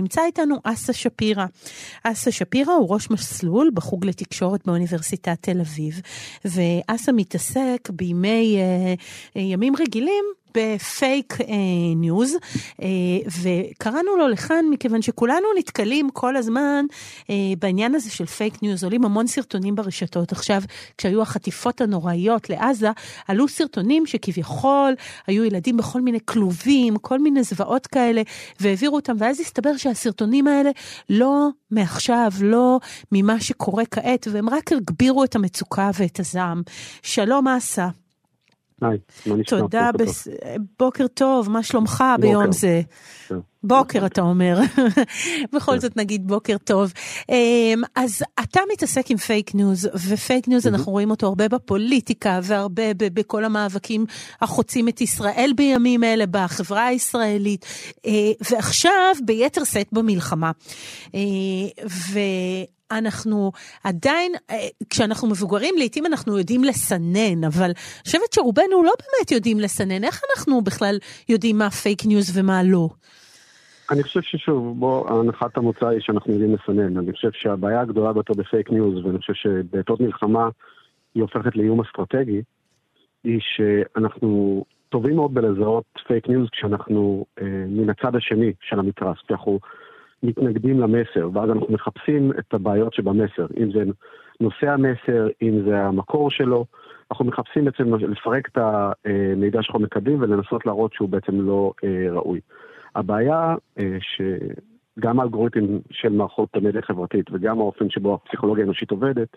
ונמצא איתנו אסה שפירא. אסה שפירא הוא ראש מסלול בחוג לתקשורת באוניברסיטת תל אביב, ואסה מתעסק בימי אה, ימים רגילים בפייק אה, ניוז, אה, וקראנו לו לכאן מכיוון שכולנו נתקלים כל הזמן אה, בעניין הזה של פייק ניוז, עולים המון סרטונים ברשתות. עכשיו, כשהיו החטיפות הנוראיות לעזה, עלו סרטונים שכביכול היו ילדים בכל מיני כלובים, כל מיני זוועות כאלה, והעבירו אותם, ואז הסתבר שהסרטונים האלה לא מעכשיו, לא ממה שקורה כעת, והם רק הגבירו את המצוקה ואת הזעם. שלום אסה. היי, מה נשמע? תודה. בוקר טוב, מה שלומך. ביום זה? בוקר אתה אומר, בכל זאת נגיד בוקר טוב. אמ, אז אתה מתעסק עם פייק ניוז, ופייק ניוז אנחנו רואים אותו הרבה בפוליטיקה והרבה בכל המאבקים החוצים את ישראל בימים אלה, בחברה הישראלית, אה, ועכשיו ביתר שאת במלחמה. אה, ו... אנחנו עדיין, אה, כשאנחנו מבוגרים, לעתים אנחנו יודעים לסנן, אבל אני חושבת שרובנו לא באמת יודעים לסנן. איך אנחנו בכלל יודעים מה פייק ניוז ומה לא? אני חושב ששוב, בוא, הנחת המוצא היא שאנחנו יודעים לסנן. אני חושב שהבעיה הגדולה ביותר בפייק ניוז, ואני חושב שבעתות מלחמה היא הופכת לאיום אסטרטגי, היא שאנחנו טובים מאוד בלזהות פייק ניוז כשאנחנו אה, מן הצד השני של המתרס. כי אנחנו מתנגדים למסר, ואז אנחנו מחפשים את הבעיות שבמסר, אם זה נושא המסר, אם זה המקור שלו, אנחנו מחפשים בעצם לפרק את המידע שאנחנו מקבלים ולנסות להראות שהוא בעצם לא אה, ראוי. הבעיה אה, שגם האלגוריתם של מערכות המדיה החברתית וגם האופן שבו הפסיכולוגיה האנושית עובדת,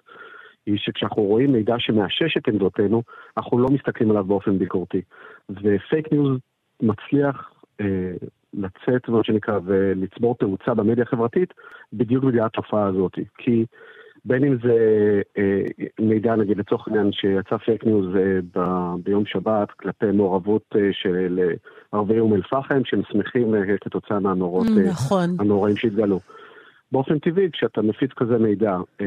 היא שכשאנחנו רואים מידע שמאשש את עמדותינו, אנחנו לא מסתכלים עליו באופן ביקורתי. ופייק ניוז מצליח אה, לצאת, מה שנקרא, ולצבור תאוצה במדיה החברתית, בדיוק בגלל התופעה הזאת. כי בין אם זה אה, מידע, נגיד לצורך העניין, שיצא פייק ניוז אה, ב, ביום שבת כלפי מעורבות אה, של אה, ערבי אום אל-פחם, שהם שמחים אה, כתוצאה מהמראות אה, נכון. הנוראים שהתגלו. באופן טבעי, כשאתה מפיץ כזה מידע, אה,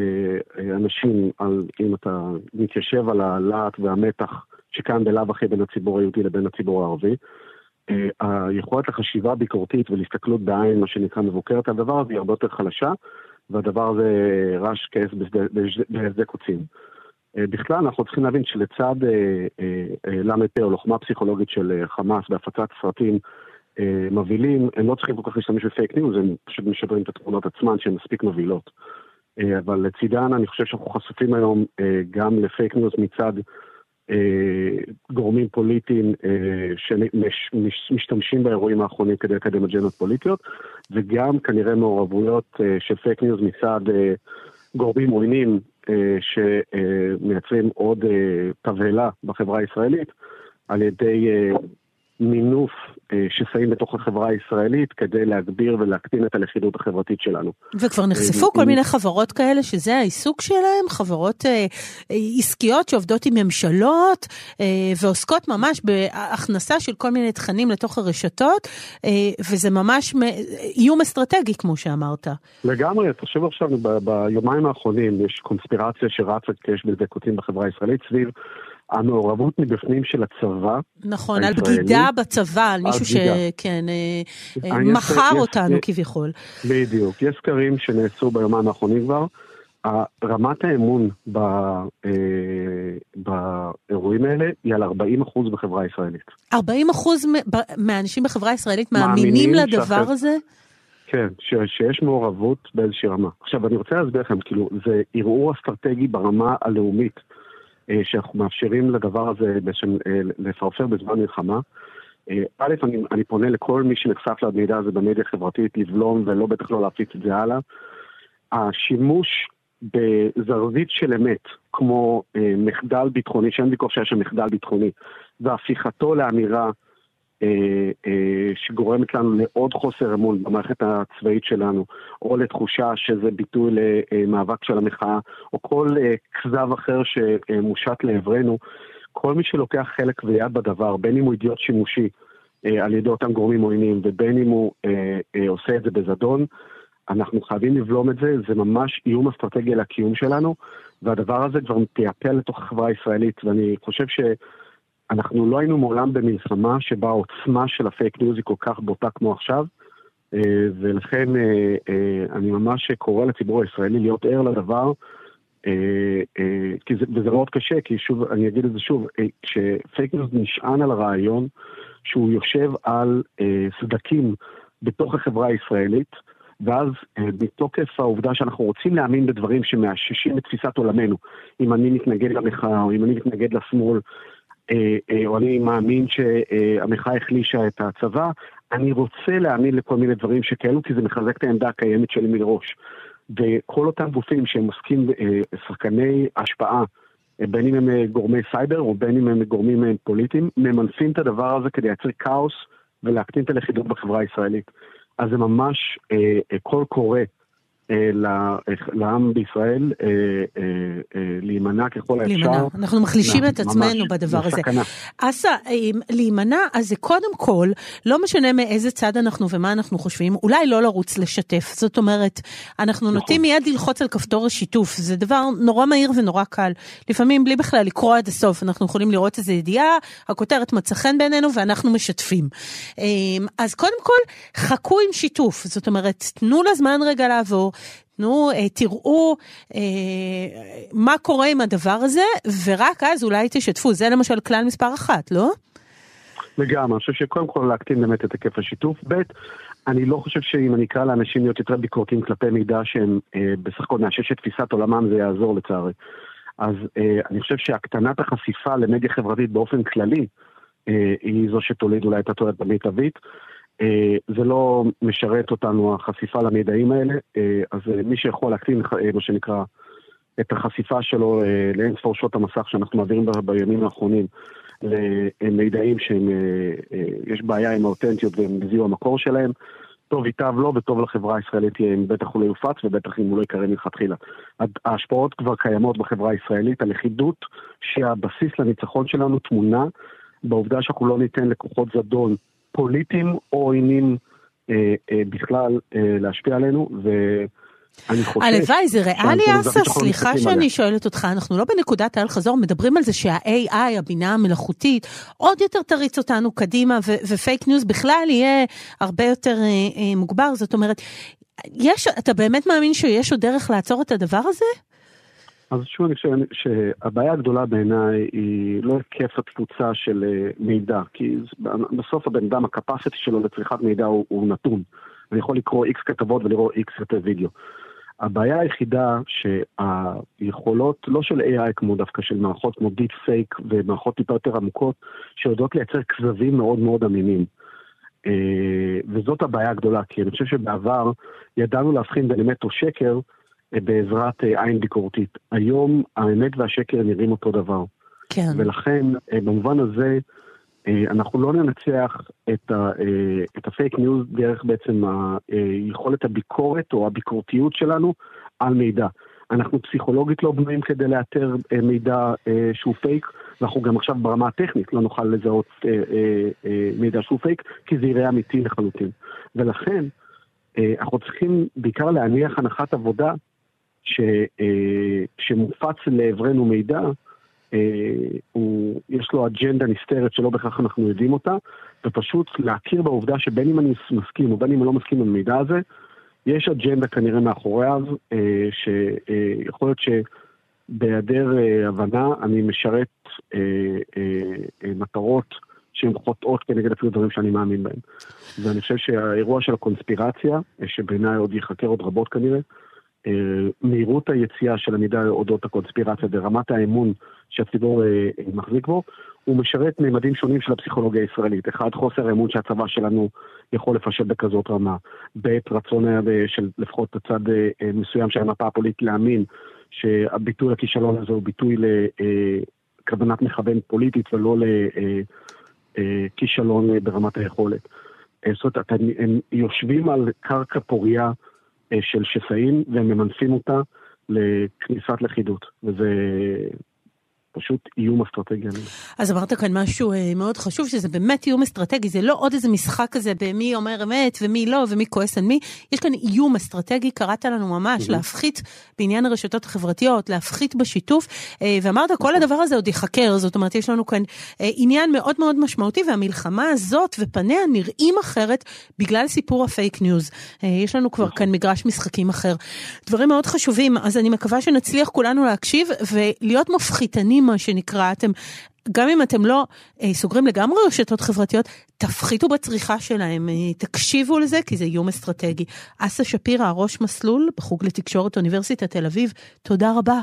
אה, אנשים, על, אם אתה מתיישב על הלהט והמתח שקיים בלאו הכי בין הציבור היהודי לבין הציבור הערבי, אה, היכולת לחשיבה ביקורתית ולהסתכלות בעין, מה שנקרא מבוקרת, הדבר הזה היא הרבה יותר חלשה, והדבר הזה רש כעס בהסדה קוצים. אה, בכלל, אנחנו צריכים להבין שלצד אה, ל"פ או לוחמה פסיכולוגית של חמאס בהפצת סרטים מבהילים, הם לא צריכים כל כך להשתמש בפייק ניוז, הם פשוט משדרים את התמונות עצמן שהן מספיק מבהילות. אבל לצידן אני חושב שאנחנו חשופים היום גם לפייק ניוז מצד אה, גורמים פוליטיים אה, שמשתמשים באירועים האחרונים כדי לקדם אג'נדות פוליטיות, וגם כנראה מעורבויות אה, של פייק ניוז מצד גורמים עוינים שמייצרים עוד תבהלה בחברה הישראלית על ידי מינוף אה, שסעים בתוך החברה הישראלית כדי להגביר ולהקטין את הלכידות החברתית שלנו. וכבר נחשפו כל מיני חברות כאלה שזה העיסוק שלהם, חברות אה, עסקיות שעובדות עם ממשלות אה, ועוסקות ממש בהכנסה של כל מיני תכנים לתוך הרשתות, וזה ממש איום אסטרטגי כמו שאמרת. לגמרי, תחשב עכשיו ביומיים האחרונים יש קונספירציה שרצה כשיש בדקותים בחברה הישראלית סביב המעורבות מבפנים של הצבא. נכון, על בגידה בצבא, על מישהו שכן, אה, אה, מכר אותנו כביכול. בדיוק, יש סקרים שנעשו ביומיים האחרונים כבר. רמת האמון ב, אה, באירועים האלה היא על 40 אחוז בחברה הישראלית. 40 אחוז מהאנשים בחברה הישראלית מאמינים לדבר שאחר... הזה? כן, ש, שיש מעורבות באיזושהי רמה. עכשיו, אני רוצה להסביר לכם, כאילו, זה ערעור אסטרטגי ברמה הלאומית. אה, שאנחנו מאפשרים לדבר הזה בשם, אה, לפרפר בזמן מלחמה. אה, א', אני, אני פונה לכל מי שנחשף למידע הזה במדיה החברתית לבלום ולא בטח לא להפיץ את זה הלאה. השימוש בזרזית של אמת, כמו אה, מחדל ביטחוני, שאין ויכוח שהיה שם מחדל ביטחוני, והפיכתו לאמירה שגורמת לנו לעוד חוסר אמון במערכת הצבאית שלנו, או לתחושה שזה ביטוי למאבק של המחאה, או כל אה, כזב אחר שמושט לעברנו, כל מי שלוקח חלק ויד בדבר, בין אם הוא אידיוט שימושי על ידי אותם גורמים עוינים, ובין אם הוא עושה את זה בזדון, אנחנו חייבים לבלום את זה, זה ממש איום אסטרטגי על הקיום שלנו, והדבר הזה כבר מטפטף לתוך החברה הישראלית, ואני חושב ש... אנחנו לא היינו מעולם במלחמה שבה העוצמה של הפייק ניוז היא כל כך בוטה כמו עכשיו, ולכן אני ממש קורא לציבור הישראלי להיות ער לדבר. וזה מאוד קשה, כי שוב, אני אגיד את זה שוב, כשפייק ניוז נשען על הרעיון שהוא יושב על סדקים בתוך החברה הישראלית, ואז מתוקף העובדה שאנחנו רוצים להאמין בדברים שמאששים את תפיסת עולמנו, אם אני מתנגד למחאה, או אם אני מתנגד לשמאל, או אני מאמין שהמחאה החלישה את הצבא, אני רוצה להאמין לכל מיני דברים שכאלו, כי זה מחזק את העמדה הקיימת שלי מראש. וכל אותם גופים שהם עוסקים, שחקני השפעה, בין אם הם גורמי סייבר או בין אם הם גורמים פוליטיים, ממנפים את הדבר הזה כדי לייצר כאוס ולהקטין את הלכידות בחברה הישראלית. אז זה ממש אה, אה, קול קורא אה, לעם בישראל אה, אה, אה, להימנע ככל האפשר. להימנע, אנחנו מחלישים את עצמנו בדבר הזה. אסא, להימנע, אז זה קודם כל, לא משנה מאיזה צד אנחנו ומה אנחנו חושבים, אולי לא לרוץ לשתף. זאת אומרת, אנחנו נכון. נוטים מיד ללחוץ על כפתור השיתוף, זה דבר נורא מהיר ונורא קל. לפעמים בלי בכלל לקרוא עד הסוף, אנחנו יכולים לראות איזו ידיעה, הכותרת מצא חן בעינינו ואנחנו משתפים. אז קודם כל, חכו עם שיתוף, זאת אומרת, תנו לזמן רגע לעבור. תנו, אה, תראו אה, מה קורה עם הדבר הזה, ורק אז אולי תשתפו. זה למשל כלל מספר אחת, לא? לגמרי, אני חושב שקודם כל להקטין באמת את היקף השיתוף. ב', אני לא חושב שאם אני אקרא לאנשים להיות יותר ביקורתיים כלפי מידע שהם אה, בסך הכל מאשש את תפיסת עולמם, זה יעזור לצערי. אז אה, אני חושב שהקטנת החשיפה למדיה חברתית באופן כללי, אה, היא זו שתוליד אולי את התועלת המיטבית. אה, זה לא משרת אותנו החשיפה למידעים האלה, אה, אז אה, מי שיכול להקטין, מה שנקרא, את החשיפה שלו לאין ספור שעות המסך שאנחנו מעבירים בימים האחרונים למידעים שיש בעיה עם האותנטיות ועם זיהוי המקור שלהם, טוב ייטב לו וטוב לחברה הישראלית אם בטח הוא לא יופץ ובטח אם הוא לא יקרה מלכתחילה. ההשפעות כבר קיימות בחברה הישראלית, הלכידות שהבסיס לניצחון שלנו טמונה בעובדה שאנחנו לא ניתן לכוחות זדון פוליטיים או עוינים אה, אה, בכלל אה, להשפיע עלינו, ו... הלוואי, זה ריאלי אסה? סליחה שאני שואלת אותך, אנחנו לא בנקודת האל חזור, מדברים על זה שה-AI, הבינה המלאכותית, עוד יותר תריץ אותנו קדימה, ופייק ניוז בכלל יהיה הרבה יותר אה, אה, מוגבר, זאת אומרת, יש, אתה באמת מאמין שיש עוד דרך לעצור את הדבר הזה? אז שוב, אני חושב שהבעיה הגדולה בעיניי היא לא היקף התפוצה של אה, מידע, כי בסוף הבן אדם, ה capacity שלו לצריכת מידע הוא, הוא נתון. אני יכול לקרוא איקס כתבות ולראות איקס סרטי וידאו. הבעיה היחידה שהיכולות, לא של AI כמו דווקא של מערכות כמו דיפ פייק ומערכות טיפה יותר עמוקות, שיודעות לייצר כזבים מאוד מאוד אמינים. אה, וזאת הבעיה הגדולה, כי אני חושב שבעבר ידענו להבחין בין אמת או שקר, בעזרת אה, עין ביקורתית. היום האמת והשקר נראים אותו דבר. כן. ולכן, אה, במובן הזה, אה, אנחנו לא ננצח את, ה, את הפייק ניוז דרך בעצם היכולת הביקורת או הביקורתיות שלנו על מידע. אנחנו פסיכולוגית לא בנויים כדי לאתר מידע שהוא פייק, ואנחנו גם עכשיו ברמה הטכנית לא נוכל לזהות מידע שהוא פייק, כי זה יראה אמיתי לחלוטין. ולכן, אנחנו צריכים בעיקר להניח הנחת עבודה שכשמופץ אה, לעברנו מידע, אה, הוא, יש לו אג'נדה נסתרת שלא בהכרח אנחנו יודעים אותה, ופשוט להכיר בעובדה שבין אם אני מסכים או בין אם אני לא מסכים עם המידע הזה, יש אג'נדה כנראה מאחוריו, אה, שיכול להיות שבהיעדר הבנה אני משרת מטרות שהן חוטאות כנגד אפילו דברים שאני מאמין בהם. ואני חושב שהאירוע של הקונספירציה, שבעיניי עוד ייחקר עוד רבות כנראה, אה, מהירות היציאה של המידע אודות הקונספירציה ורמת האמון שהציבור אה, מחזיק בו, הוא משרת מימדים שונים של הפסיכולוגיה הישראלית. אחד, חוסר האמון שהצבא שלנו יכול לפשט בכזאת רמה. ב', רצון היה של לפחות הצד אה, מסוים של המפה הפוליטית להאמין שהביטוי לכישלון הזה הוא ביטוי לכוונת מכוון פוליטית ולא לכישלון ברמת היכולת. זאת אומרת, הם יושבים על קרקע פוריה אה, של שסעים והם ממנפים אותה לכניסת לכידות. וזה פשוט איום אסטרטגי. אז אמרת כאן משהו אה, מאוד חשוב, שזה באמת איום אסטרטגי, זה לא עוד איזה משחק כזה במי אומר אמת ומי לא ומי כועס על מי, יש כאן איום אסטרטגי, קראת לנו ממש, להפחית בעניין הרשתות החברתיות, להפחית בשיתוף, אה, ואמרת כל הדבר הזה עוד ייחקר, זאת אומרת יש לנו כאן אה, עניין מאוד מאוד משמעותי, והמלחמה הזאת ופניה נראים אחרת בגלל סיפור הפייק ניוז. יש לנו כבר כאן מגרש משחקים אחר. דברים מאוד חשובים, אז אני מקווה שנצליח כולנו להקשיב ולהיות מפחיתנים, מה שנקרא. אתם, גם אם אתם לא אה, סוגרים לגמרי רשתות חברתיות, תפחיתו בצריכה שלהם, אה, תקשיבו לזה, כי זה איום אסטרטגי. אסה שפירא, ראש מסלול בחוג לתקשורת אוניברסיטת תל אביב, תודה רבה.